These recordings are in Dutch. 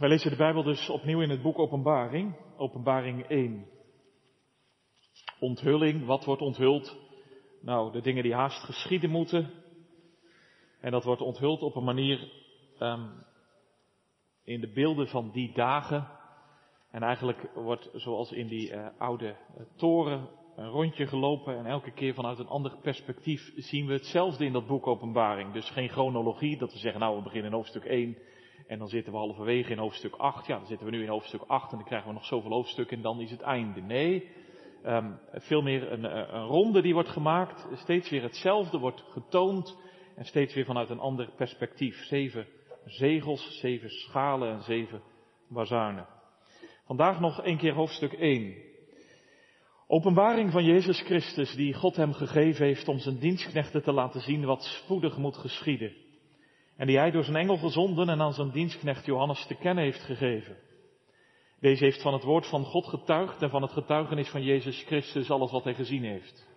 Wij lezen de Bijbel dus opnieuw in het boek Openbaring, Openbaring 1. Onthulling, wat wordt onthuld? Nou, de dingen die haast geschieden moeten. En dat wordt onthuld op een manier um, in de beelden van die dagen. En eigenlijk wordt zoals in die uh, oude uh, toren een rondje gelopen en elke keer vanuit een ander perspectief zien we hetzelfde in dat boek Openbaring. Dus geen chronologie, dat we zeggen nou we beginnen in hoofdstuk 1 en dan zitten we halverwege in hoofdstuk 8. Ja, dan zitten we nu in hoofdstuk 8 en dan krijgen we nog zoveel hoofdstukken en dan is het einde. Nee, um, veel meer een, een ronde die wordt gemaakt, steeds weer hetzelfde wordt getoond en steeds weer vanuit een ander perspectief. Zeven zegels, zeven schalen en zeven bazuinen. Vandaag nog een keer hoofdstuk 1. Openbaring van Jezus Christus die God hem gegeven heeft om zijn dienstknechten te laten zien wat spoedig moet geschieden. En die hij door zijn engel gezonden en aan zijn dienstknecht Johannes te kennen heeft gegeven. Deze heeft van het woord van God getuigd en van het getuigenis van Jezus Christus alles wat hij gezien heeft.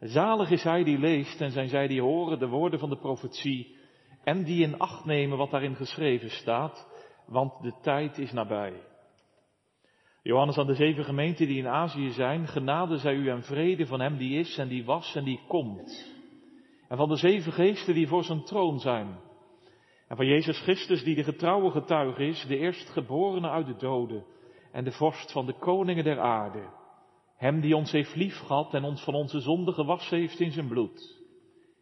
Zalig is hij die leest en zijn zij die horen de woorden van de profetie en die in acht nemen wat daarin geschreven staat, want de tijd is nabij. Johannes aan de zeven gemeenten die in Azië zijn, genade zij u en vrede van hem die is en die was en die komt. En van de zeven geesten die voor zijn troon zijn. En van Jezus Christus die de getrouwe getuige is, de eerstgeborene uit de doden en de vorst van de koningen der aarde. Hem die ons heeft lief gehad en ons van onze zonde gewassen heeft in zijn bloed.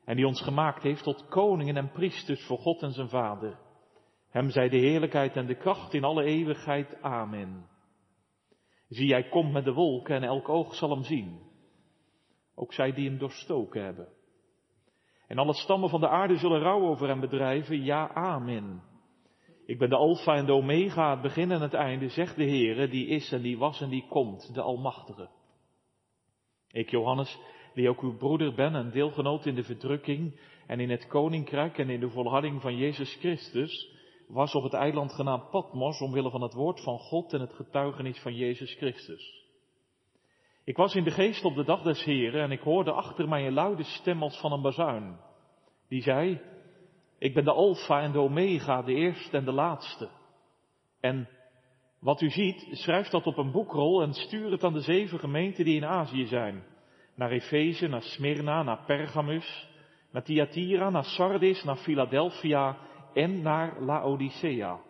En die ons gemaakt heeft tot koningen en priesters voor God en zijn Vader. Hem zij de heerlijkheid en de kracht in alle eeuwigheid. Amen. Zie, hij komt met de wolken en elk oog zal hem zien. Ook zij die hem doorstoken hebben. En alle stammen van de aarde zullen rouw over hem bedrijven. Ja, amen. Ik ben de Alpha en de Omega, het begin en het einde, zegt de Heere, die is en die was en die komt, de Almachtige. Ik, Johannes, die ook uw broeder ben en deelgenoot in de verdrukking en in het koninkrijk en in de volharding van Jezus Christus, was op het eiland genaamd Patmos omwille van het woord van God en het getuigenis van Jezus Christus. Ik was in de geest op de dag des Heren en ik hoorde achter mij een luide stem als van een bazuin. Die zei, ik ben de Alpha en de Omega, de eerste en de laatste. En wat u ziet, schrijf dat op een boekrol en stuur het aan de zeven gemeenten die in Azië zijn. Naar Efeze, naar Smyrna, naar Pergamus, naar Thyatira, naar Sardis, naar Philadelphia en naar Laodicea.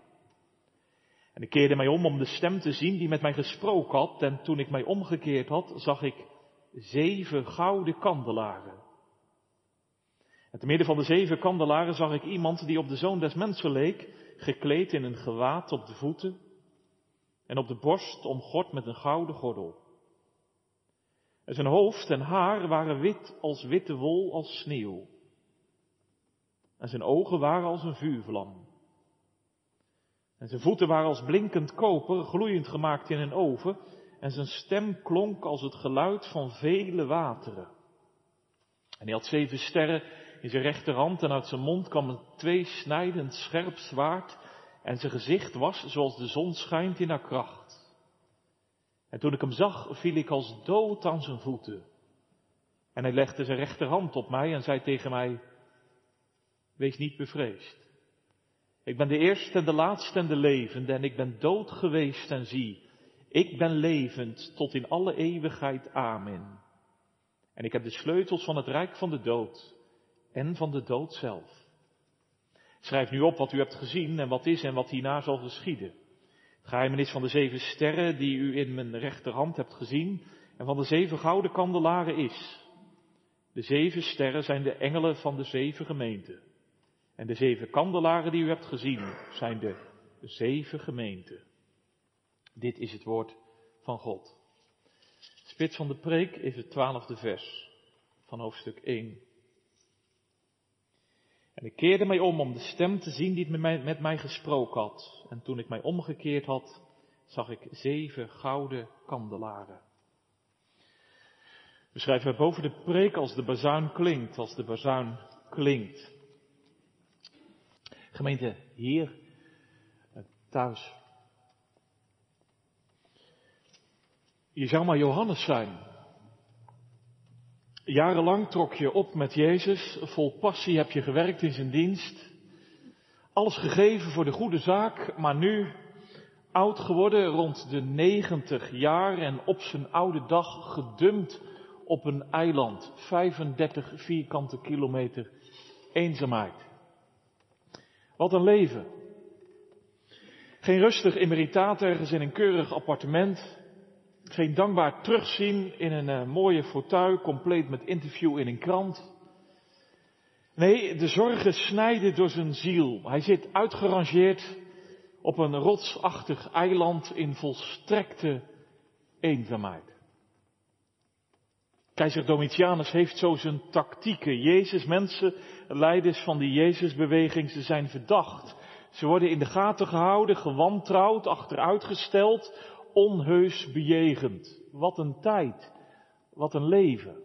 En ik keerde mij om om de stem te zien die met mij gesproken had. En toen ik mij omgekeerd had, zag ik zeven gouden kandelaren. En te midden van de zeven kandelaren zag ik iemand die op de zoon des mensen leek, gekleed in een gewaad op de voeten en op de borst omgord met een gouden gordel. En zijn hoofd en haar waren wit als witte wol als sneeuw. En zijn ogen waren als een vuurvlam. En zijn voeten waren als blinkend koper, gloeiend gemaakt in een oven. En zijn stem klonk als het geluid van vele wateren. En hij had zeven sterren in zijn rechterhand en uit zijn mond kwam een tweesnijdend scherp zwaard. En zijn gezicht was zoals de zon schijnt in haar kracht. En toen ik hem zag, viel ik als dood aan zijn voeten. En hij legde zijn rechterhand op mij en zei tegen mij, Wees niet bevreesd. Ik ben de eerste en de laatste en de levende en ik ben dood geweest en zie, ik ben levend tot in alle eeuwigheid. Amen. En ik heb de sleutels van het rijk van de dood en van de dood zelf. Schrijf nu op wat u hebt gezien en wat is en wat hierna zal geschieden. Het geheimenis van de zeven sterren die u in mijn rechterhand hebt gezien en van de zeven gouden kandelaren is. De zeven sterren zijn de engelen van de zeven gemeenten. En de zeven kandelaren die u hebt gezien zijn de zeven gemeenten. Dit is het woord van God. Spits van de preek is het twaalfde vers van hoofdstuk 1. En ik keerde mij om om de stem te zien die met mij, met mij gesproken had. En toen ik mij omgekeerd had, zag ik zeven gouden kandelaren. We schrijven boven de preek als de bazuin klinkt, als de bazuin klinkt. Gemeente, hier, eh, thuis. Je zou maar Johannes zijn. Jarenlang trok je op met Jezus, vol passie heb je gewerkt in zijn dienst. Alles gegeven voor de goede zaak, maar nu oud geworden, rond de 90 jaar en op zijn oude dag gedumpt op een eiland. 35 vierkante kilometer eenzaamheid. Wat een leven. Geen rustig emeritaat ergens in een keurig appartement. Geen dankbaar terugzien in een uh, mooie fauteuil, compleet met interview in een krant. Nee, de zorgen snijden door zijn ziel. Hij zit uitgerangeerd op een rotsachtig eiland in volstrekte eenzaamheid. Keizer Domitianus heeft zo zijn tactieken. Jezus, mensen, leiders van die Jezusbeweging, ze zijn verdacht. Ze worden in de gaten gehouden, gewantrouwd, achteruitgesteld, onheus bejegend. Wat een tijd, wat een leven.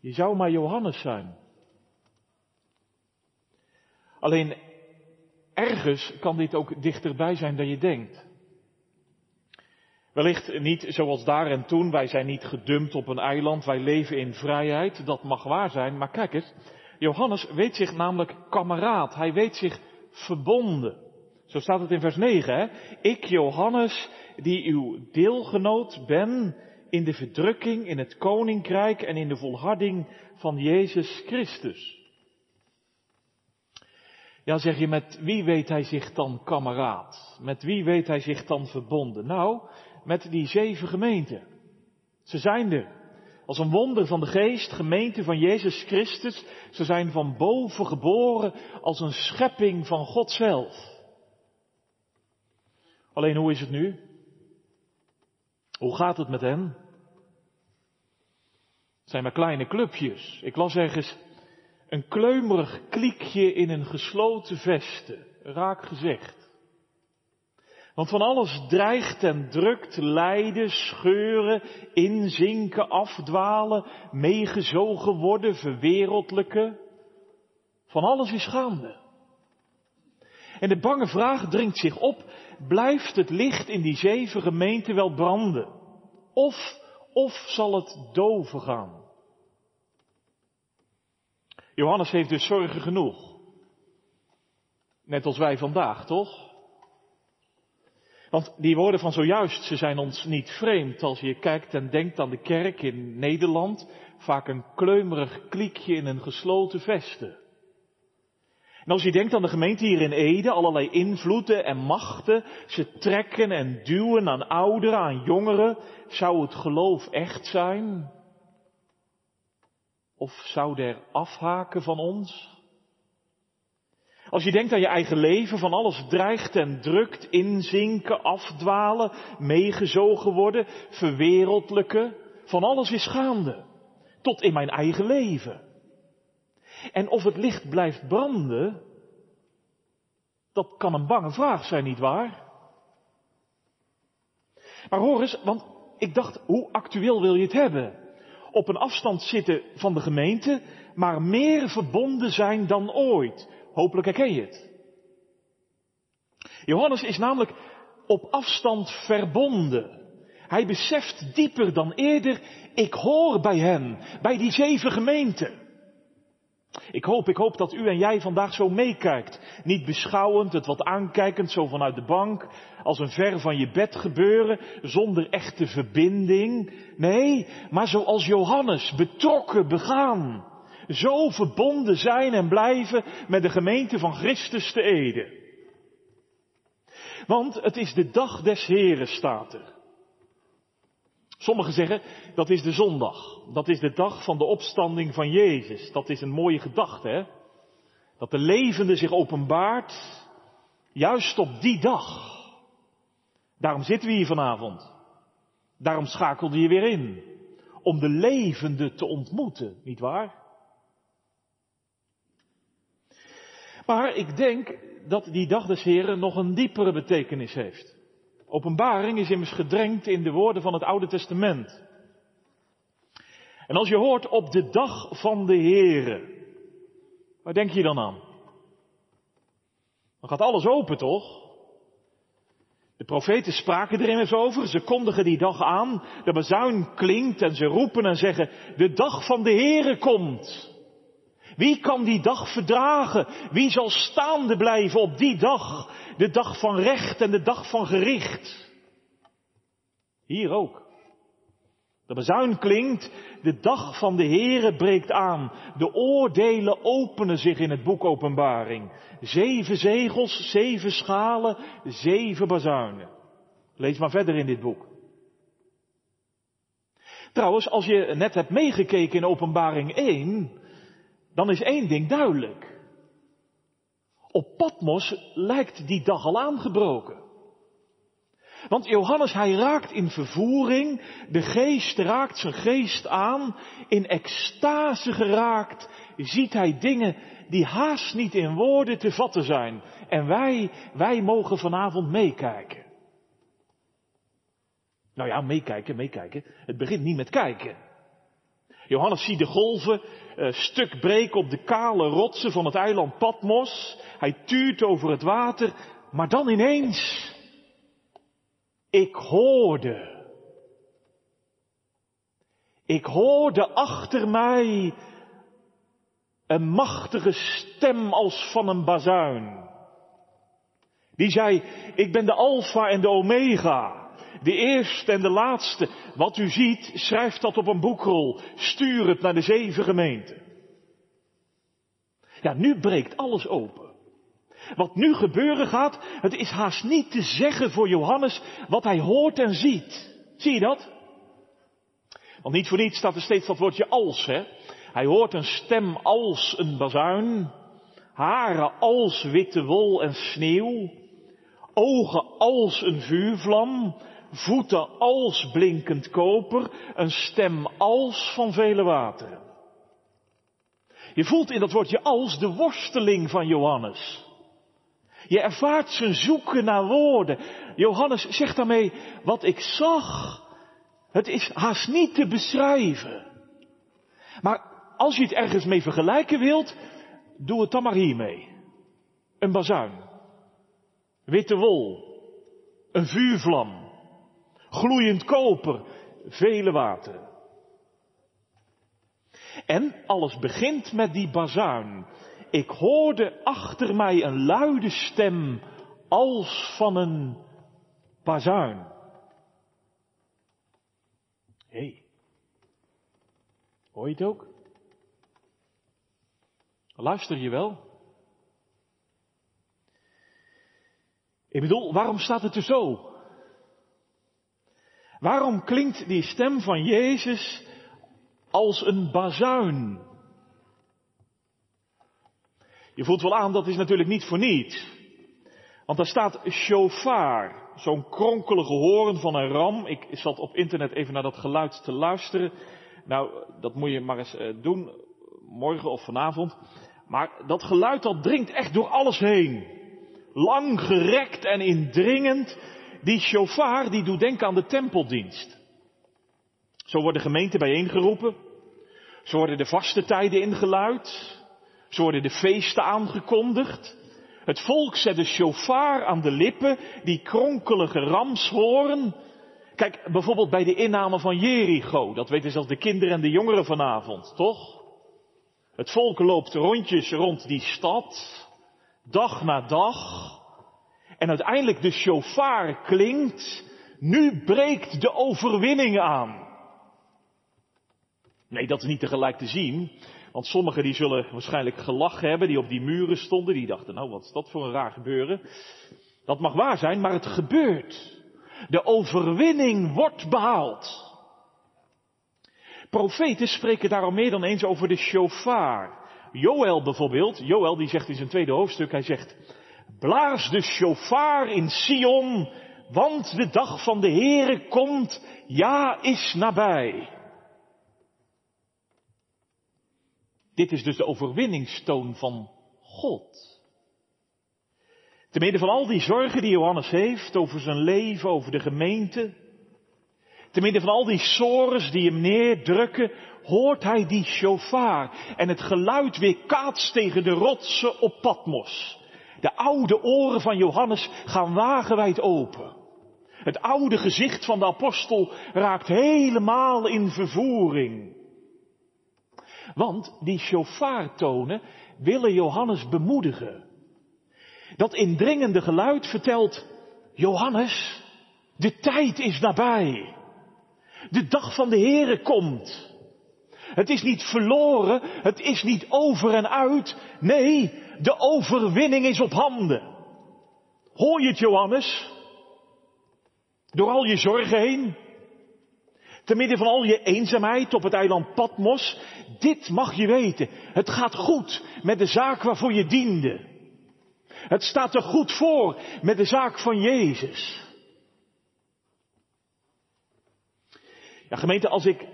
Je zou maar Johannes zijn. Alleen ergens kan dit ook dichterbij zijn dan je denkt. Wellicht niet zoals daar en toen, wij zijn niet gedumpt op een eiland, wij leven in vrijheid, dat mag waar zijn, maar kijk eens, Johannes weet zich namelijk kameraad, hij weet zich verbonden. Zo staat het in vers 9, hè? Ik, Johannes, die uw deelgenoot ben in de verdrukking, in het koninkrijk en in de volharding van Jezus Christus. Ja, zeg je, met wie weet hij zich dan kameraad? Met wie weet hij zich dan verbonden? Nou, met die zeven gemeenten. Ze zijn er. Als een wonder van de geest, gemeente van Jezus Christus. Ze zijn van boven geboren als een schepping van God zelf. Alleen hoe is het nu? Hoe gaat het met hen? Het zijn maar kleine clubjes. Ik las ergens een kleumerig kliekje in een gesloten veste. Raak gezegd. Want van alles dreigt en drukt, lijden, scheuren, inzinken, afdwalen, meegezogen worden, verwereldlijke. Van alles is gaande. En de bange vraag dringt zich op, blijft het licht in die zeven gemeenten wel branden? Of, of zal het doven gaan? Johannes heeft dus zorgen genoeg. Net als wij vandaag, toch? Want die woorden van zojuist, ze zijn ons niet vreemd als je kijkt en denkt aan de kerk in Nederland, vaak een kleumerig kliekje in een gesloten veste. En als je denkt aan de gemeente hier in Ede, allerlei invloeden en machten, ze trekken en duwen aan ouderen, aan jongeren, zou het geloof echt zijn? Of zou er afhaken van ons? Als je denkt aan je eigen leven, van alles dreigt en drukt, inzinken, afdwalen, meegezogen worden, verwereldlijke, van alles is gaande. Tot in mijn eigen leven. En of het licht blijft branden, dat kan een bange vraag zijn, niet waar? Maar hoor eens, want ik dacht, hoe actueel wil je het hebben? Op een afstand zitten van de gemeente, maar meer verbonden zijn dan ooit. Hopelijk herken je het. Johannes is namelijk op afstand verbonden. Hij beseft dieper dan eerder, ik hoor bij hem, bij die zeven gemeenten. Ik hoop, ik hoop dat u en jij vandaag zo meekijkt. Niet beschouwend, het wat aankijkend, zo vanuit de bank, als een ver van je bed gebeuren, zonder echte verbinding. Nee, maar zoals Johannes, betrokken, begaan zo verbonden zijn en blijven met de gemeente van Christus te Ede. Want het is de dag des Heren, staat er. Sommigen zeggen dat is de zondag. Dat is de dag van de opstanding van Jezus. Dat is een mooie gedachte, hè? Dat de levende zich openbaart juist op die dag. Daarom zitten we hier vanavond. Daarom schakelde je weer in. Om de levende te ontmoeten, niet waar? Maar ik denk dat die dag des Heren nog een diepere betekenis heeft. Openbaring is immers gedrenkt in de woorden van het Oude Testament. En als je hoort op de dag van de Heren, waar denk je dan aan? Dan gaat alles open, toch? De profeten spraken er immers over, ze kondigen die dag aan, de bazuin klinkt en ze roepen en zeggen, de dag van de Heren komt. Wie kan die dag verdragen? Wie zal staande blijven op die dag? De dag van recht en de dag van gericht. Hier ook. De bezuin klinkt, de dag van de Heere breekt aan. De oordelen openen zich in het boek Openbaring. Zeven zegels, zeven schalen, zeven bazuinen. Lees maar verder in dit boek. Trouwens, als je net hebt meegekeken in Openbaring 1, dan is één ding duidelijk. Op Patmos lijkt die dag al aangebroken. Want Johannes, hij raakt in vervoering, de geest raakt zijn geest aan, in extase geraakt, ziet hij dingen die haast niet in woorden te vatten zijn. En wij, wij mogen vanavond meekijken. Nou ja, meekijken, meekijken. Het begint niet met kijken. Johannes ziet de golven uh, stuk breken op de kale rotsen van het eiland Patmos. Hij tuurt over het water, maar dan ineens ik hoorde. Ik hoorde achter mij een machtige stem als van een bazuin. Die zei, ik ben de alfa en de omega, de eerste en de laatste. Wat u ziet, schrijf dat op een boekrol, stuur het naar de zeven gemeenten. Ja, nu breekt alles open. Wat nu gebeuren gaat, het is haast niet te zeggen voor Johannes wat hij hoort en ziet. Zie je dat? Want niet voor niets staat er steeds dat woordje als, hè? Hij hoort een stem als een bazuin, haren als witte wol en sneeuw, ogen als een vuurvlam, voeten als blinkend koper, een stem als van vele wateren. Je voelt in dat woordje als de worsteling van Johannes. Je ervaart zijn zoeken naar woorden. Johannes zegt daarmee, wat ik zag, het is haast niet te beschrijven. Maar als je het ergens mee vergelijken wilt, doe het dan maar hiermee. Een bazuin. Witte wol. Een vuurvlam. Gloeiend koper. Vele wateren. En alles begint met die bazuin ik hoorde achter mij een luide stem als van een bazuin. Hé, hey. hoor je het ook? Luister je wel? Ik bedoel, waarom staat het er zo? Waarom klinkt die stem van Jezus als een bazuin? Je voelt wel aan, dat is natuurlijk niet voor niets. Want daar staat shofar, zo'n kronkelige hoorn van een ram. Ik zat op internet even naar dat geluid te luisteren. Nou, dat moet je maar eens eh, doen, morgen of vanavond. Maar dat geluid dat dringt echt door alles heen. Lang gerekt en indringend. Die shofar die doet denken aan de tempeldienst. Zo worden gemeenten bijeengeroepen. Zo worden de vaste tijden ingeluid. Zo worden de feesten aangekondigd. Het volk zet de shofar aan de lippen, die kronkelige ramshoren. Kijk, bijvoorbeeld bij de inname van Jericho, dat weten zelfs de kinderen en de jongeren vanavond, toch? Het volk loopt rondjes rond die stad, dag na dag. En uiteindelijk de shofar klinkt, nu breekt de overwinning aan. Nee, dat is niet tegelijk te zien. Want sommigen die zullen waarschijnlijk gelachen hebben, die op die muren stonden, die dachten, nou wat is dat voor een raar gebeuren. Dat mag waar zijn, maar het gebeurt. De overwinning wordt behaald. Profeten spreken daarom meer dan eens over de shofar. Joël bijvoorbeeld, Joël die zegt in zijn tweede hoofdstuk, hij zegt, blaas de shofar in Sion, want de dag van de Heere komt, ja is nabij. Dit is dus de overwinningstoon van God. Te midden van al die zorgen die Johannes heeft over zijn leven, over de gemeente, te midden van al die sores die hem neerdrukken, hoort hij die shofar en het geluid weer kaatst tegen de rotsen op Patmos. De oude oren van Johannes gaan wagenwijd open. Het oude gezicht van de apostel raakt helemaal in vervoering. Want die shofartonen willen Johannes bemoedigen. Dat indringende geluid vertelt, Johannes, de tijd is nabij. De dag van de Here komt. Het is niet verloren, het is niet over en uit. Nee, de overwinning is op handen. Hoor je het, Johannes? Door al je zorgen heen. Te midden van al je eenzaamheid op het eiland Patmos. Dit mag je weten. Het gaat goed met de zaak waarvoor je diende. Het staat er goed voor met de zaak van Jezus. Ja, gemeente, als ik,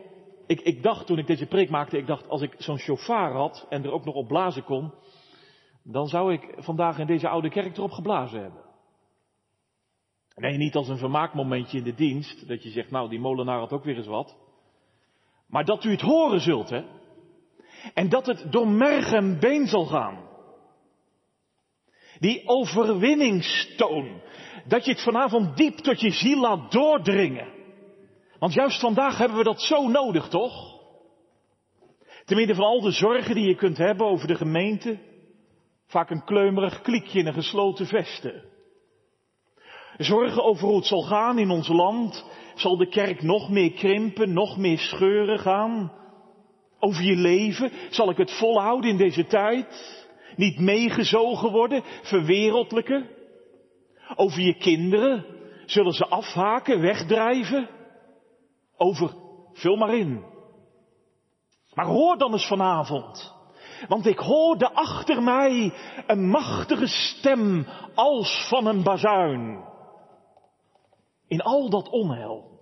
ik, ik dacht toen ik deze preek maakte, ik dacht als ik zo'n chauffeur had en er ook nog op blazen kon, dan zou ik vandaag in deze oude kerk erop geblazen hebben. Nee, niet als een vermaakmomentje in de dienst, dat je zegt, nou, die molenaar had ook weer eens wat. Maar dat u het horen zult, hè. En dat het door merg en been zal gaan. Die overwinningstoon. Dat je het vanavond diep tot je ziel laat doordringen. Want juist vandaag hebben we dat zo nodig, toch? Te midden van al de zorgen die je kunt hebben over de gemeente. Vaak een kleumerig klikje in een gesloten vesten. Zorgen over hoe het zal gaan in ons land. Zal de kerk nog meer krimpen, nog meer scheuren gaan? Over je leven, zal ik het volhouden in deze tijd? Niet meegezogen worden, verwereldlijken? Over je kinderen, zullen ze afhaken, wegdrijven? Over, vul maar in. Maar hoor dan eens vanavond. Want ik hoorde achter mij een machtige stem als van een bazuin. In al dat onheil.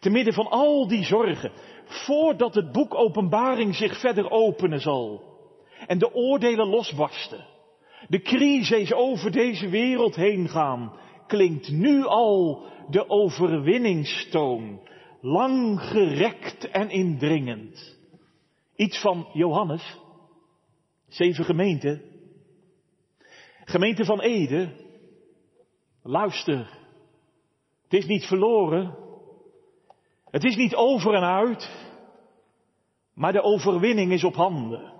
Te midden van al die zorgen. Voordat het boek Openbaring zich verder openen zal. En de oordelen losbarsten. De crisis over deze wereld heen gaan. Klinkt nu al de overwinningstoon. Lang gerekt en indringend. Iets van Johannes. Zeven gemeenten. Gemeente van Ede. Luister. Het is niet verloren. Het is niet over en uit. Maar de overwinning is op handen.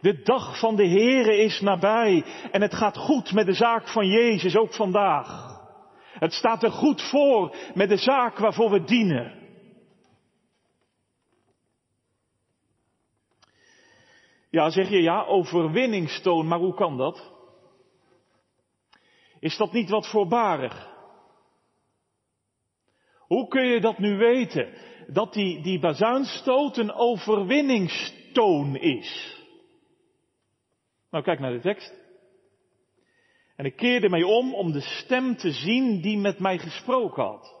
De dag van de Here is nabij en het gaat goed met de zaak van Jezus ook vandaag. Het staat er goed voor met de zaak waarvoor we dienen. Ja, zeg je ja, overwinningstoon, maar hoe kan dat? Is dat niet wat voorbarig? Hoe kun je dat nu weten? Dat die, die bazuinstoot een overwinningstoon is. Nou, kijk naar de tekst. En ik keerde mij om om de stem te zien die met mij gesproken had.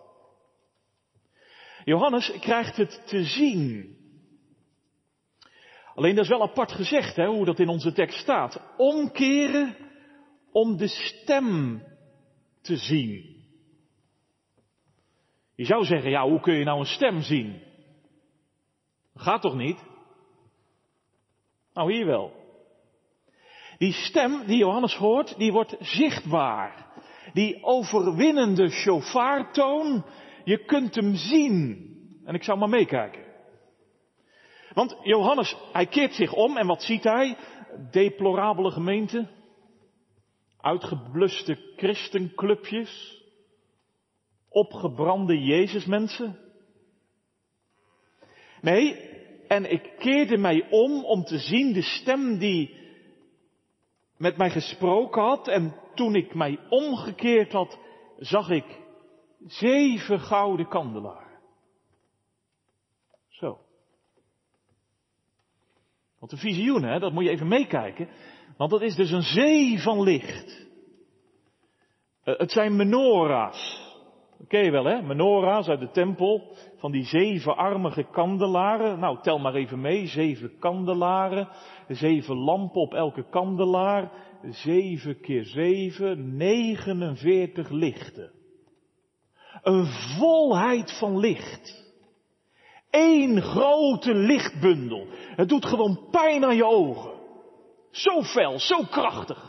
Johannes krijgt het te zien. Alleen dat is wel apart gezegd, hè, hoe dat in onze tekst staat. Omkeren om de stem te zien. Je zou zeggen, ja, hoe kun je nou een stem zien? gaat toch niet? Nou, hier wel. Die stem die Johannes hoort, die wordt zichtbaar. Die overwinnende shofartoon, je kunt hem zien. En ik zou maar meekijken. Want Johannes, hij keert zich om en wat ziet hij? Deplorabele gemeente. Uitgebluste christenclubjes. Opgebrande Jezusmensen. Nee, en ik keerde mij om om te zien de stem die met mij gesproken had en toen ik mij omgekeerd had, zag ik zeven gouden kandelaren. Zo. Wat een visioen, hè? Dat moet je even meekijken. Want dat is dus een zee van licht. Eh, het zijn menorahs. Je wel, hè? Menorahs uit de tempel. Van die zevenarmige kandelaren. Nou, tel maar even mee. Zeven kandelaren. Zeven lampen op elke kandelaar. Zeven keer zeven. 49 lichten. Een volheid van licht. Eén grote lichtbundel. Het doet gewoon pijn aan je ogen. Zo fel, zo krachtig.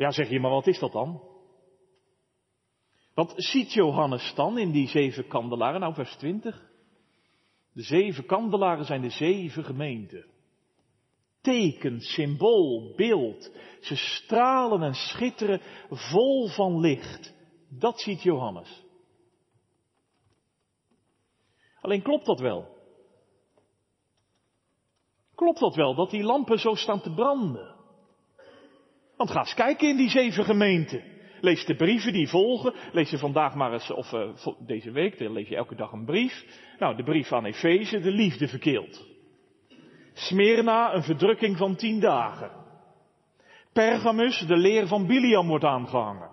Ja, zeg je, maar wat is dat dan? Wat ziet Johannes dan in die zeven kandelaren? Nou, vers 20. De zeven kandelaren zijn de zeven gemeenten. Teken, symbool, beeld. Ze stralen en schitteren vol van licht. Dat ziet Johannes. Alleen klopt dat wel? Klopt dat wel, dat die lampen zo staan te branden? Want ga eens kijken in die zeven gemeenten. Lees de brieven die volgen. Lees je vandaag maar eens, of uh, deze week, dan lees je elke dag een brief. Nou, de brief aan Efeze, de liefde verkeeld. Smyrna, een verdrukking van tien dagen. Pergamus, de leer van Biliam wordt aangehangen.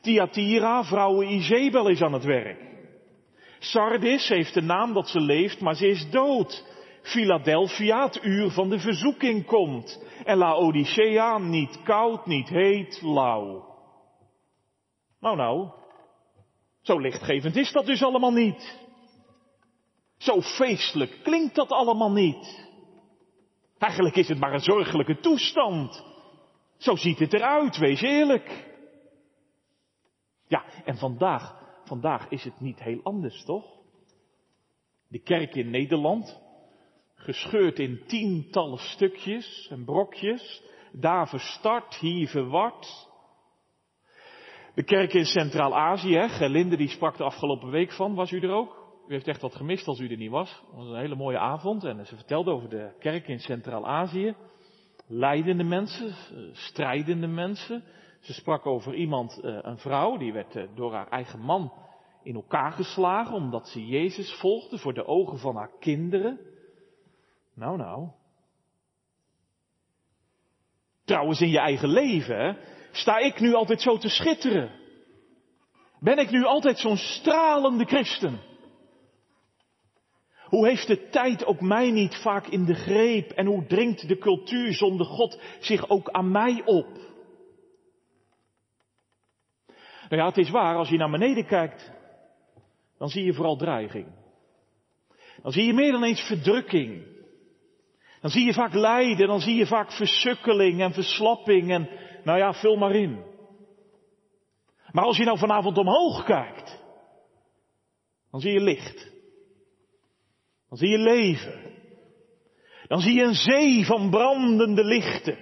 Thyatira, vrouwen Izebel is aan het werk. Sardis heeft de naam dat ze leeft, maar ze is dood. Philadelphia, het uur van de verzoeking komt. En Laodicea, niet koud, niet heet, lauw. Nou nou, zo lichtgevend is dat dus allemaal niet. Zo feestelijk klinkt dat allemaal niet. Eigenlijk is het maar een zorgelijke toestand. Zo ziet het eruit, wees eerlijk. Ja, en vandaag, vandaag is het niet heel anders, toch? De kerk in Nederland, gescheurd in tientallen stukjes en brokjes, daar verstart, hier verward. De kerk in Centraal-Azië, Gelinde die sprak de afgelopen week van, was u er ook? U heeft echt wat gemist als u er niet was. Het was een hele mooie avond en ze vertelde over de kerk in Centraal-Azië. Leidende mensen, strijdende mensen. Ze sprak over iemand, eh, een vrouw, die werd eh, door haar eigen man in elkaar geslagen omdat ze Jezus volgde voor de ogen van haar kinderen. Nou, nou. Trouwens, in je eigen leven, sta ik nu altijd zo te schitteren? Ben ik nu altijd zo'n stralende christen? Hoe heeft de tijd ook mij niet vaak in de greep en hoe dringt de cultuur zonder God zich ook aan mij op? Nou ja, het is waar, als je naar beneden kijkt, dan zie je vooral dreiging. Dan zie je meer dan eens verdrukking. Dan zie je vaak lijden, dan zie je vaak versukkeling en verslapping en, nou ja, vul maar in. Maar als je nou vanavond omhoog kijkt, dan zie je licht. Dan zie je leven. Dan zie je een zee van brandende lichten.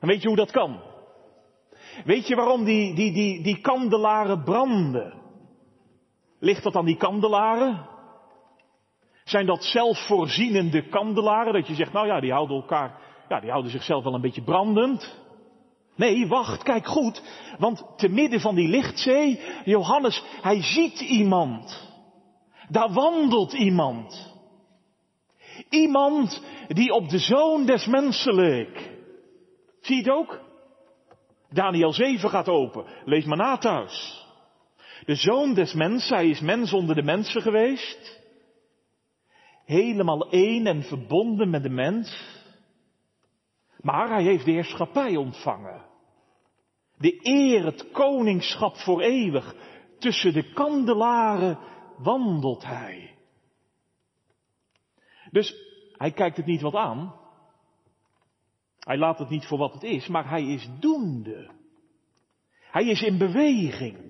En weet je hoe dat kan? Weet je waarom die, die, die, die kandelaren branden? Ligt dat aan die kandelaren? Zijn dat zelfvoorzienende kandelaren? Dat je zegt, nou ja, die houden elkaar, ja, die houden zichzelf wel een beetje brandend. Nee, wacht, kijk goed. Want te midden van die lichtzee, Johannes, hij ziet iemand. Daar wandelt iemand. Iemand die op de zoon des mensen leek. Zie je het ook? Daniel 7 gaat open. Lees maar na thuis. De zoon des mensen, hij is mens onder de mensen geweest. Helemaal één en verbonden met de mens. Maar hij heeft de heerschappij ontvangen. De eer, het koningschap voor eeuwig. Tussen de kandelaren wandelt hij. Dus hij kijkt het niet wat aan. Hij laat het niet voor wat het is, maar hij is doende. Hij is in beweging.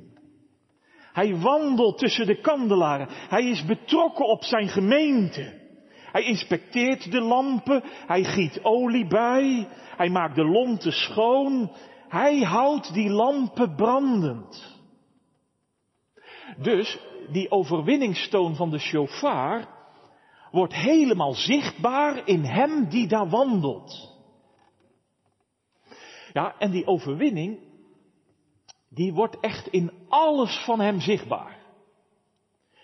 Hij wandelt tussen de kandelaren. Hij is betrokken op zijn gemeente. Hij inspecteert de lampen. Hij giet olie bij. Hij maakt de lonten schoon. Hij houdt die lampen brandend. Dus die overwinningstoon van de shofar wordt helemaal zichtbaar in hem die daar wandelt. Ja, en die overwinning, die wordt echt in alles van hem zichtbaar.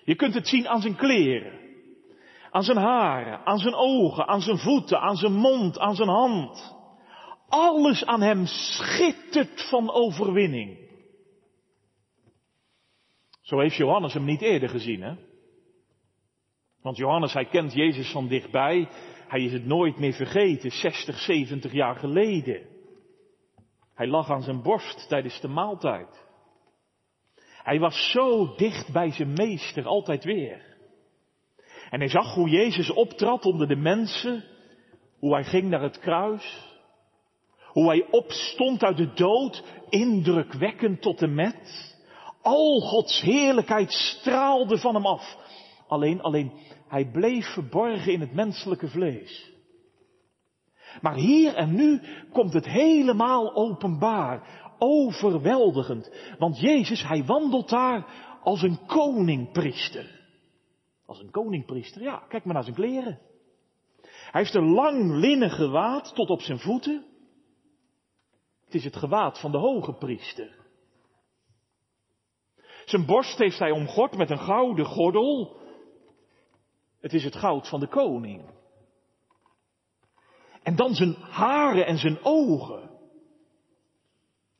Je kunt het zien aan zijn kleren, aan zijn haren, aan zijn ogen, aan zijn voeten, aan zijn mond, aan zijn hand. Alles aan hem schittert van overwinning. Zo heeft Johannes hem niet eerder gezien, hè? Want Johannes, hij kent Jezus van dichtbij. Hij is het nooit meer vergeten, 60, 70 jaar geleden. Hij lag aan zijn borst tijdens de maaltijd. Hij was zo dicht bij zijn meester, altijd weer. En hij zag hoe Jezus optrad onder de mensen, hoe hij ging naar het kruis, hoe hij opstond uit de dood, indrukwekkend tot en met. Al Gods heerlijkheid straalde van hem af. Alleen, alleen, hij bleef verborgen in het menselijke vlees. Maar hier en nu komt het helemaal openbaar, overweldigend. Want Jezus, hij wandelt daar als een koningpriester. Als een koningpriester, ja, kijk maar naar zijn kleren. Hij heeft een lang linnen gewaad tot op zijn voeten. Het is het gewaad van de hoge priester. Zijn borst heeft hij omgord met een gouden gordel. Het is het goud van de koning. En dan zijn haren en zijn ogen.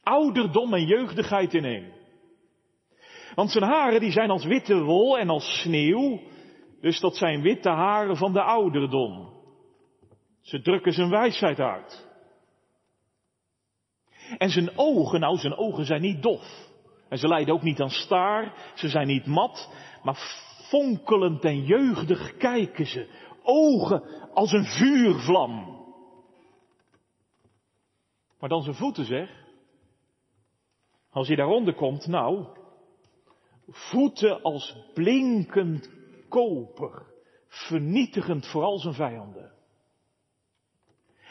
Ouderdom en jeugdigheid in één. Want zijn haren die zijn als witte wol en als sneeuw. Dus dat zijn witte haren van de ouderdom. Ze drukken zijn wijsheid uit. En zijn ogen, nou zijn ogen zijn niet dof. En ze lijden ook niet aan staar, ze zijn niet mat, maar fonkelend en jeugdig kijken ze. Ogen als een vuurvlam. Maar dan zijn voeten zeg. Als hij daaronder komt, nou, voeten als blinkend koper, vernietigend voor al zijn vijanden.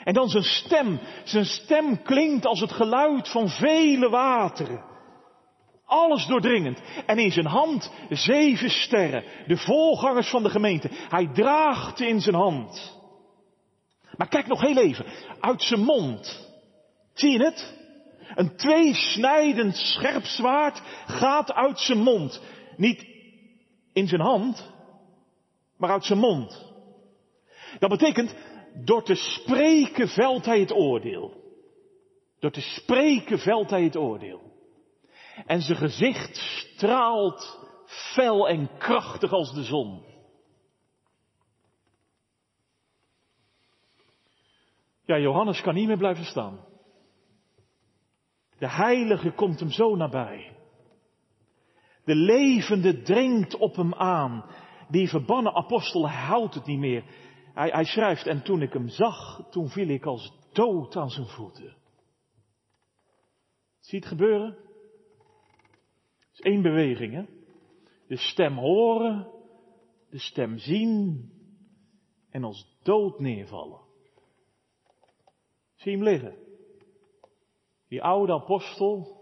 En dan zijn stem. Zijn stem klinkt als het geluid van vele wateren. Alles doordringend. En in zijn hand zeven sterren. De voorgangers van de gemeente. Hij draagt in zijn hand. Maar kijk nog heel even. Uit zijn mond. Zie je het? Een tweesnijdend scherp zwaard gaat uit zijn mond. Niet in zijn hand, maar uit zijn mond. Dat betekent, door te spreken velt hij het oordeel. Door te spreken velt hij het oordeel. En zijn gezicht straalt fel en krachtig als de zon. Ja, Johannes kan niet meer blijven staan. De heilige komt hem zo nabij. De levende dringt op hem aan. Die verbannen apostel houdt het niet meer. Hij, hij schrijft, en toen ik hem zag, toen viel ik als dood aan zijn voeten. Zie het gebeuren? Het is één beweging, hè? De stem horen, de stem zien en als dood neervallen. Zie hem liggen. Die oude apostel,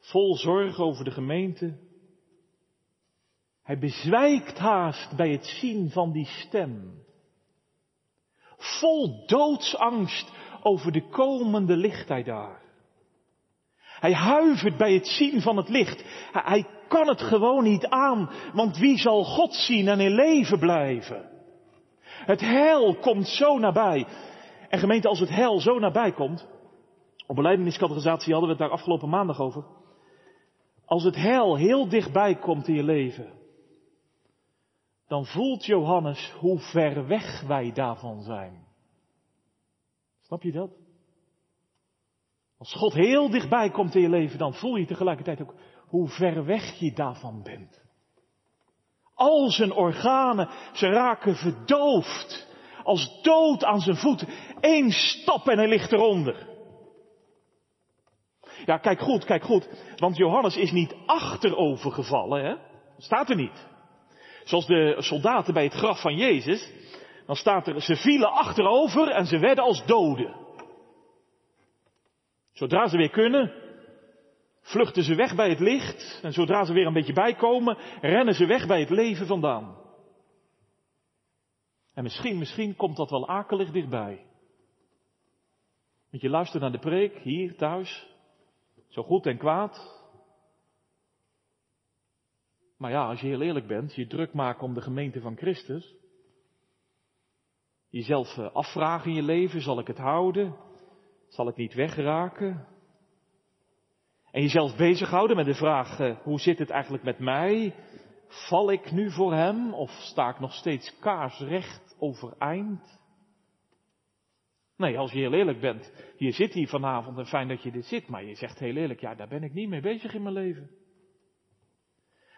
vol zorg over de gemeente. Hij bezwijkt haast bij het zien van die stem. Vol doodsangst over de komende lichtheid daar. Hij huivert bij het zien van het licht. Hij kan het gewoon niet aan, want wie zal God zien en in leven blijven? Het hel komt zo nabij. En gemeente, als het hel zo nabij komt, op beleidingscategorisatie hadden we het daar afgelopen maandag over. Als het hel heel dichtbij komt in je leven, dan voelt Johannes hoe ver weg wij daarvan zijn. Snap je dat? Als God heel dichtbij komt in je leven, dan voel je tegelijkertijd ook hoe ver weg je daarvan bent. Al zijn organen, ze raken verdoofd. Als dood aan zijn voeten. Eén stap en hij ligt eronder. Ja, kijk goed, kijk goed. Want Johannes is niet achterover gevallen, hè? Staat er niet. Zoals de soldaten bij het graf van Jezus. Dan staat er, ze vielen achterover en ze werden als doden. Zodra ze weer kunnen, vluchten ze weg bij het licht. En zodra ze weer een beetje bijkomen, rennen ze weg bij het leven vandaan. En misschien, misschien komt dat wel akelig dichtbij. Want je luistert naar de preek hier thuis. Zo goed en kwaad. Maar ja, als je heel eerlijk bent, je druk maken om de gemeente van Christus. Jezelf eh, afvragen in je leven, zal ik het houden? Zal ik niet wegraken? En jezelf bezighouden met de vraag, eh, hoe zit het eigenlijk met mij? Val ik nu voor hem of sta ik nog steeds kaarsrecht overeind? Nee, als je heel eerlijk bent, je zit hier vanavond en fijn dat je dit zit, maar je zegt heel eerlijk, ja, daar ben ik niet mee bezig in mijn leven.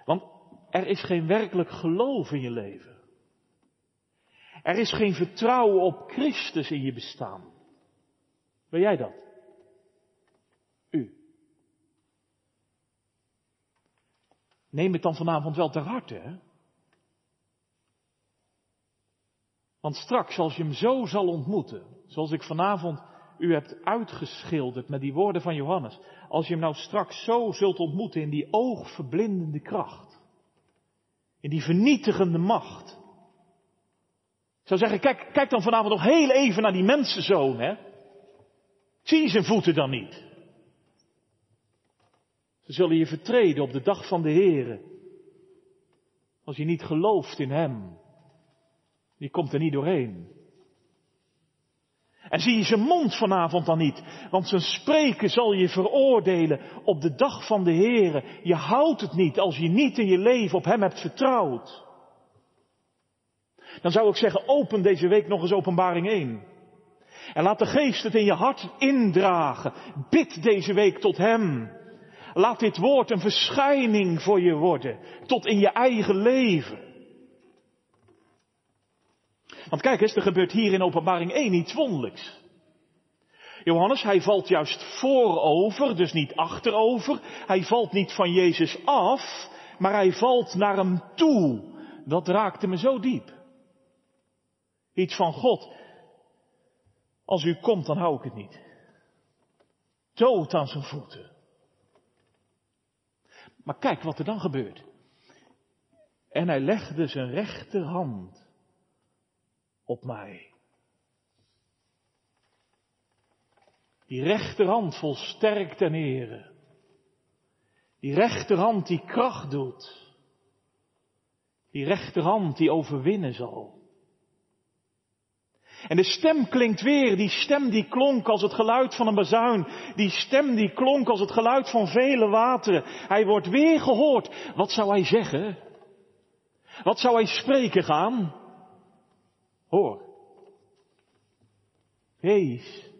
Want er is geen werkelijk geloof in je leven. Er is geen vertrouwen op Christus in je bestaan. Ben jij dat? U. Neem het dan vanavond wel ter harte, hè? Want straks, als je hem zo zal ontmoeten, zoals ik vanavond u hebt uitgeschilderd met die woorden van Johannes, als je hem nou straks zo zult ontmoeten in die oogverblindende kracht, in die vernietigende macht. Ik zou zeggen, kijk, kijk dan vanavond nog heel even naar die mensenzoon, hè. Zie zijn voeten dan niet. Ze zullen je vertreden op de dag van de Here. Als je niet gelooft in Hem. Je komt er niet doorheen. En zie je zijn mond vanavond dan niet, want zijn spreken zal je veroordelen op de dag van de Here. Je houdt het niet als je niet in je leven op Hem hebt vertrouwd. Dan zou ik zeggen, open deze week nog eens openbaring 1. En laat de geest het in je hart indragen. Bid deze week tot Hem. Laat dit woord een verschijning voor je worden, tot in je eigen leven. Want kijk eens, er gebeurt hier in openbaring 1 iets wonderlijks. Johannes, hij valt juist voorover, dus niet achterover. Hij valt niet van Jezus af, maar hij valt naar hem toe. Dat raakte me zo diep. Iets van God. Als u komt, dan hou ik het niet. Dood aan zijn voeten. Maar kijk wat er dan gebeurt. En hij legde zijn rechterhand op mij. Die rechterhand vol sterkte en ere. Die rechterhand die kracht doet. Die rechterhand die overwinnen zal. En de stem klinkt weer, die stem die klonk als het geluid van een bazuin, die stem die klonk als het geluid van vele wateren. Hij wordt weer gehoord. Wat zou hij zeggen? Wat zou hij spreken gaan? Hoor. Wees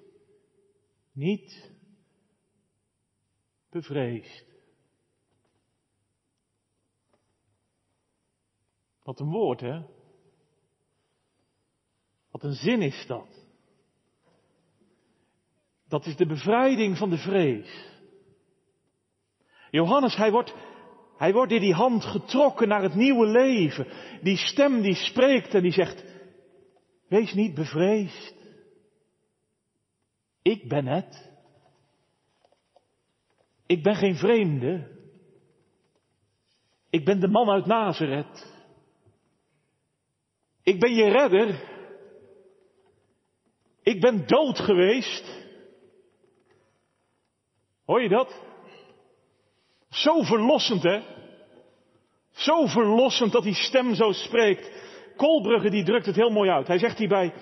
niet bevreesd. Wat een woord, hè? Wat een zin is dat. Dat is de bevrijding van de vrees. Johannes, hij wordt, hij wordt in die hand getrokken naar het nieuwe leven. Die stem die spreekt en die zegt, wees niet bevreesd. Ik ben het. Ik ben geen vreemde. Ik ben de man uit Nazareth. Ik ben je redder. Ik ben dood geweest. Hoor je dat? Zo verlossend, hè? Zo verlossend dat die stem zo spreekt. Kolbrugge die drukt het heel mooi uit. Hij zegt hierbij,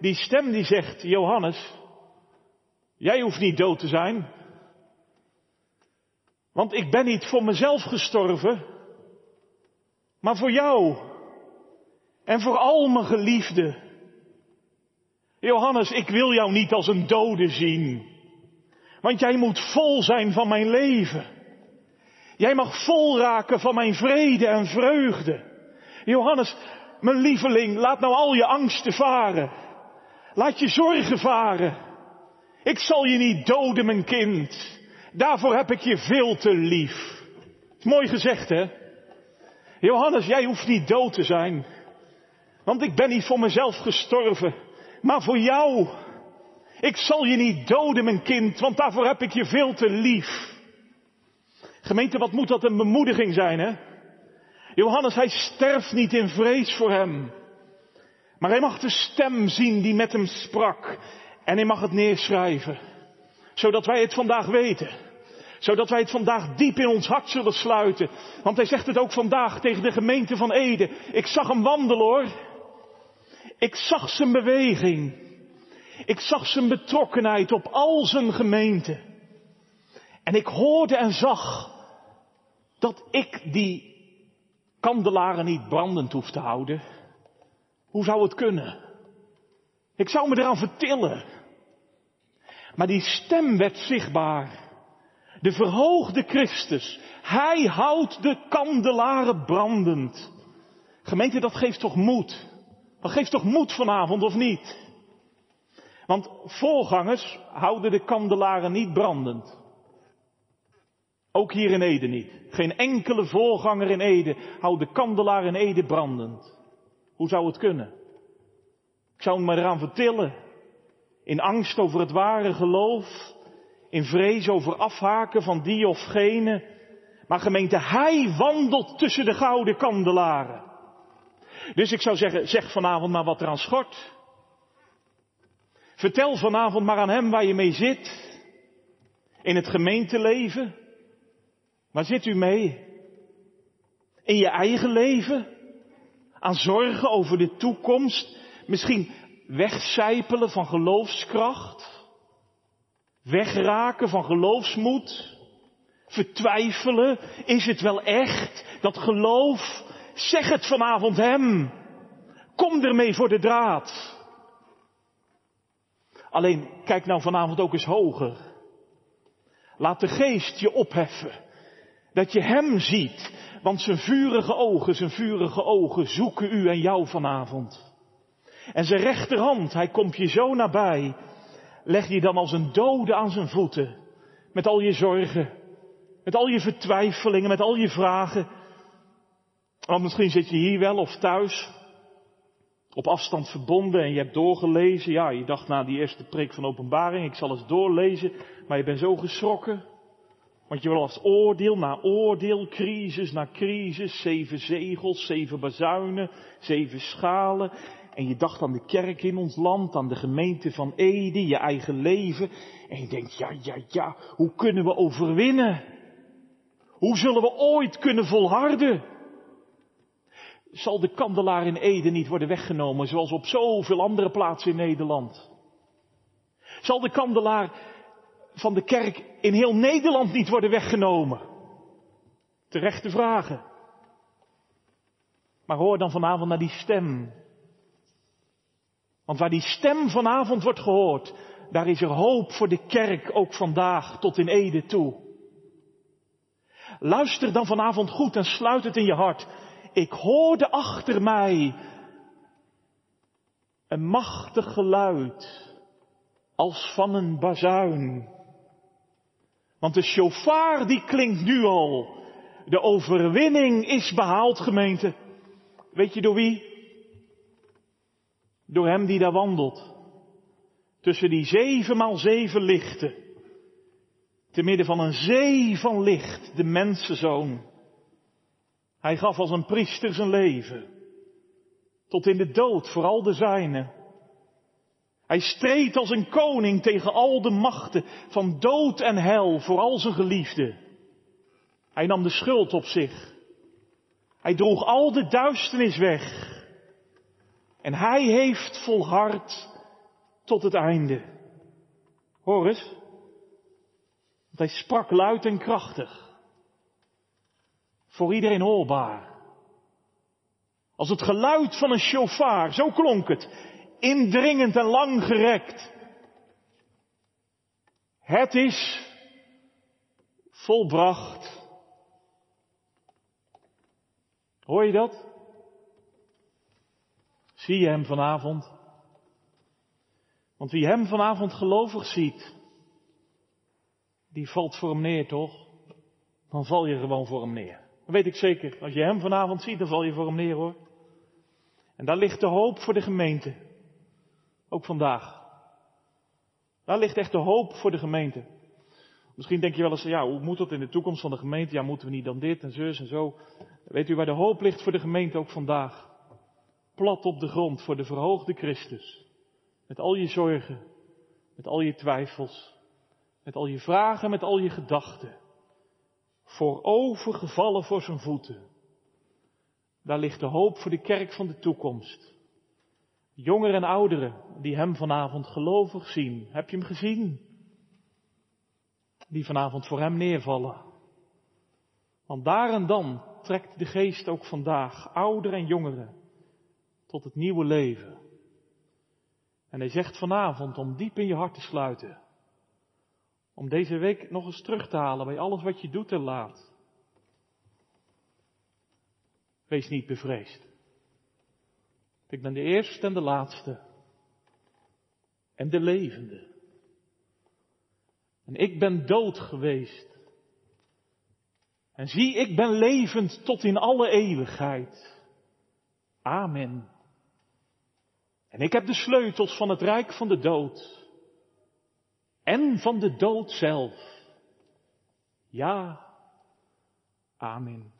die stem die zegt, Johannes, jij hoeft niet dood te zijn. Want ik ben niet voor mezelf gestorven, maar voor jou. En voor al mijn geliefden. Johannes, ik wil jou niet als een dode zien. Want jij moet vol zijn van mijn leven. Jij mag vol raken van mijn vrede en vreugde. Johannes, mijn lieveling, laat nou al je angsten varen. Laat je zorgen varen. Ik zal je niet doden, mijn kind. Daarvoor heb ik je veel te lief. Mooi gezegd, hè? Johannes, jij hoeft niet dood te zijn. Want ik ben niet voor mezelf gestorven maar voor jou. Ik zal je niet doden, mijn kind, want daarvoor heb ik je veel te lief. Gemeente, wat moet dat een bemoediging zijn, hè? Johannes, hij sterft niet in vrees voor hem. Maar hij mag de stem zien die met hem sprak. En hij mag het neerschrijven. Zodat wij het vandaag weten. Zodat wij het vandaag diep in ons hart zullen sluiten. Want hij zegt het ook vandaag tegen de gemeente van Ede. Ik zag hem wandelen hoor. Ik zag zijn beweging. Ik zag zijn betrokkenheid op al zijn gemeente. En ik hoorde en zag dat ik die kandelaren niet brandend hoef te houden. Hoe zou het kunnen? Ik zou me eraan vertillen. Maar die stem werd zichtbaar. De verhoogde Christus. Hij houdt de kandelaren brandend. Gemeente, dat geeft toch moed. Dat geeft toch moed vanavond, of niet? Want voorgangers houden de kandelaren niet brandend. Ook hier in Ede niet. Geen enkele voorganger in Ede houdt de kandelaar in Ede brandend. Hoe zou het kunnen? Ik zou maar eraan vertillen. In angst over het ware geloof. In vrees over afhaken van die of gene. Maar gemeente, hij wandelt tussen de gouden kandelaren. Dus ik zou zeggen, zeg vanavond maar wat er aan schort. Vertel vanavond maar aan hem waar je mee zit. In het gemeenteleven. Waar zit u mee? In je eigen leven? Aan zorgen over de toekomst? Misschien wegcijpelen van geloofskracht? Wegraken van geloofsmoed? Vertwijfelen? Is het wel echt? Dat geloof? Zeg het vanavond hem. Kom ermee voor de draad. Alleen kijk nou vanavond ook eens hoger. Laat de geest je opheffen. Dat je hem ziet. Want zijn vurige ogen, zijn vurige ogen zoeken u en jou vanavond. En zijn rechterhand, hij komt je zo nabij. Leg je dan als een dode aan zijn voeten. Met al je zorgen. Met al je vertwijfelingen, met al je vragen. Want misschien zit je hier wel of thuis. Op afstand verbonden en je hebt doorgelezen. Ja, je dacht na die eerste preek van openbaring, ik zal eens doorlezen. Maar je bent zo geschrokken. Want je was oordeel na oordeel, crisis na crisis, zeven zegels, zeven bazuinen, zeven schalen. En je dacht aan de kerk in ons land, aan de gemeente van Ede, je eigen leven. En je denkt, ja, ja, ja, hoe kunnen we overwinnen? Hoe zullen we ooit kunnen volharden? Zal de kandelaar in Ede niet worden weggenomen, zoals op zoveel andere plaatsen in Nederland? Zal de kandelaar van de kerk in heel Nederland niet worden weggenomen? Terechte vragen. Maar hoor dan vanavond naar die stem. Want waar die stem vanavond wordt gehoord, daar is er hoop voor de kerk ook vandaag tot in Ede toe. Luister dan vanavond goed en sluit het in je hart. Ik hoorde achter mij een machtig geluid als van een bazuin. Want de shofar die klinkt nu al. De overwinning is behaald, gemeente. Weet je door wie? Door hem die daar wandelt. Tussen die zeven maal zeven lichten. Te midden van een zee van licht, de mensenzoon. Hij gaf als een priester zijn leven. Tot in de dood voor al de zijnen. Hij streed als een koning tegen al de machten van dood en hel voor al zijn geliefden. Hij nam de schuld op zich. Hij droeg al de duisternis weg. En hij heeft volhard tot het einde. Hoor eens. Want hij sprak luid en krachtig. Voor iedereen hoorbaar. Als het geluid van een shofar, zo klonk het indringend en lang gerekt. Het is volbracht. Hoor je dat? Zie je hem vanavond? Want wie hem vanavond gelovig ziet, die valt voor hem neer, toch? Dan val je gewoon voor hem neer. Dat weet ik zeker. Als je hem vanavond ziet, dan val je voor hem neer, hoor. En daar ligt de hoop voor de gemeente. Ook vandaag. Daar ligt echt de hoop voor de gemeente. Misschien denk je wel eens, ja, hoe moet dat in de toekomst van de gemeente? Ja, moeten we niet dan dit en zus en zo? Weet u waar de hoop ligt voor de gemeente ook vandaag? Plat op de grond voor de verhoogde Christus. Met al je zorgen, met al je twijfels, met al je vragen, met al je gedachten. Voorovergevallen voor zijn voeten. Daar ligt de hoop voor de kerk van de toekomst. Jongeren en ouderen die hem vanavond gelovig zien. Heb je hem gezien? Die vanavond voor hem neervallen. Want daar en dan trekt de geest ook vandaag ouderen en jongeren tot het nieuwe leven. En hij zegt vanavond om diep in je hart te sluiten. Om deze week nog eens terug te halen bij alles wat je doet en laat. Wees niet bevreesd. Ik ben de eerste en de laatste. En de levende. En ik ben dood geweest. En zie, ik ben levend tot in alle eeuwigheid. Amen. En ik heb de sleutels van het rijk van de dood. En van de dood zelf. Ja, amen.